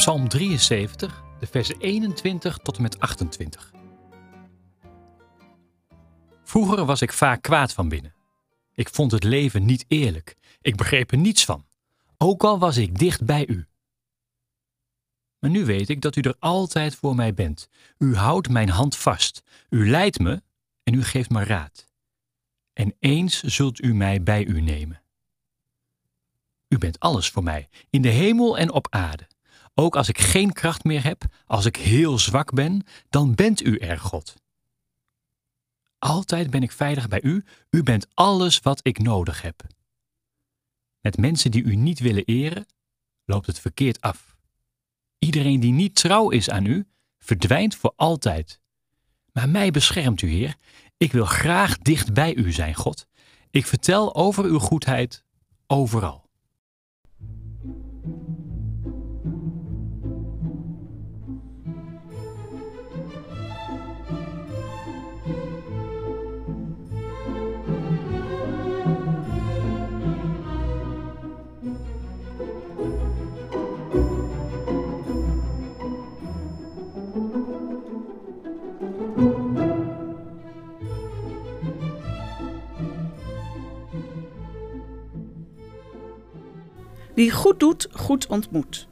Psalm 73, de versen 21 tot en met 28. Vroeger was ik vaak kwaad van binnen. Ik vond het leven niet eerlijk. Ik begreep er niets van. Ook al was ik dicht bij u. Maar nu weet ik dat u er altijd voor mij bent. U houdt mijn hand vast. U leidt me en u geeft me raad. En eens zult u mij bij u nemen. U bent alles voor mij, in de hemel en op aarde. Ook als ik geen kracht meer heb, als ik heel zwak ben, dan bent u er, God. Altijd ben ik veilig bij u, u bent alles wat ik nodig heb. Met mensen die u niet willen eren, loopt het verkeerd af. Iedereen die niet trouw is aan u, verdwijnt voor altijd. Maar mij beschermt u, Heer. Ik wil graag dicht bij u zijn, God. Ik vertel over uw goedheid overal. Wie goed doet, goed ontmoet.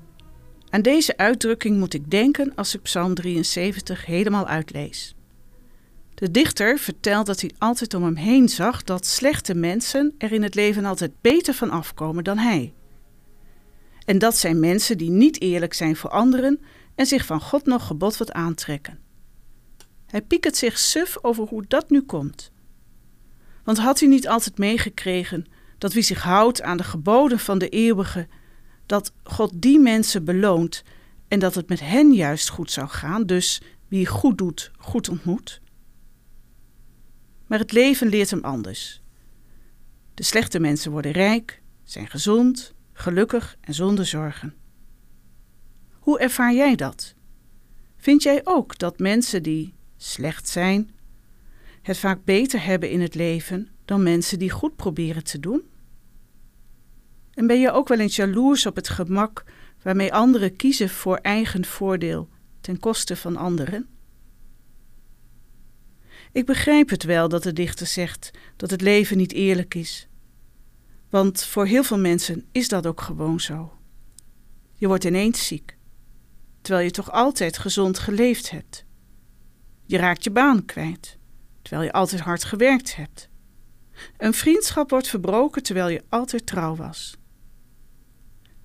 Aan deze uitdrukking moet ik denken als ik Psalm 73 helemaal uitlees. De dichter vertelt dat hij altijd om hem heen zag dat slechte mensen er in het leven altijd beter van afkomen dan hij. En dat zijn mensen die niet eerlijk zijn voor anderen en zich van God nog gebod wat aantrekken. Hij piekert zich suf over hoe dat nu komt. Want had hij niet altijd meegekregen dat wie zich houdt aan de geboden van de eeuwige, dat God die mensen beloont en dat het met hen juist goed zou gaan, dus wie goed doet, goed ontmoet. Maar het leven leert hem anders. De slechte mensen worden rijk, zijn gezond, gelukkig en zonder zorgen. Hoe ervaar jij dat? Vind jij ook dat mensen die slecht zijn, het vaak beter hebben in het leven dan mensen die goed proberen te doen? En ben je ook wel eens jaloers op het gemak waarmee anderen kiezen voor eigen voordeel ten koste van anderen? Ik begrijp het wel dat de dichter zegt dat het leven niet eerlijk is. Want voor heel veel mensen is dat ook gewoon zo. Je wordt ineens ziek, terwijl je toch altijd gezond geleefd hebt. Je raakt je baan kwijt, terwijl je altijd hard gewerkt hebt. Een vriendschap wordt verbroken terwijl je altijd trouw was.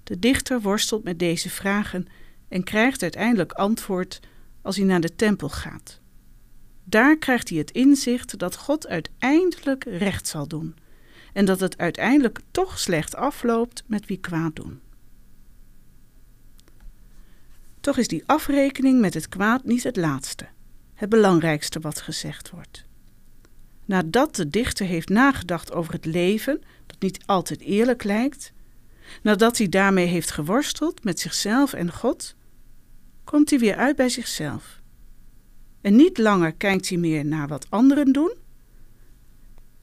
De dichter worstelt met deze vragen en krijgt uiteindelijk antwoord als hij naar de tempel gaat. Daar krijgt hij het inzicht dat God uiteindelijk recht zal doen en dat het uiteindelijk toch slecht afloopt met wie kwaad doen. Toch is die afrekening met het kwaad niet het laatste, het belangrijkste wat gezegd wordt. Nadat de dichter heeft nagedacht over het leven, dat niet altijd eerlijk lijkt, nadat hij daarmee heeft geworsteld met zichzelf en God, komt hij weer uit bij zichzelf. En niet langer kijkt hij meer naar wat anderen doen,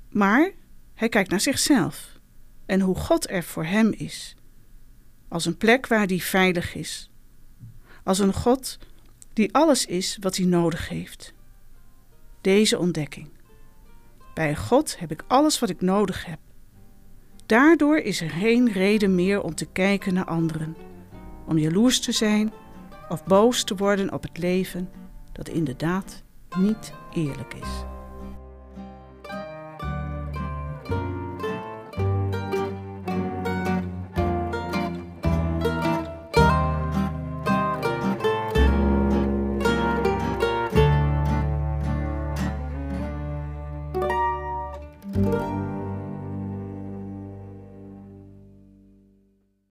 maar hij kijkt naar zichzelf en hoe God er voor hem is. Als een plek waar hij veilig is. Als een God die alles is wat hij nodig heeft. Deze ontdekking. Bij God heb ik alles wat ik nodig heb. Daardoor is er geen reden meer om te kijken naar anderen, om jaloers te zijn of boos te worden op het leven dat inderdaad niet eerlijk is.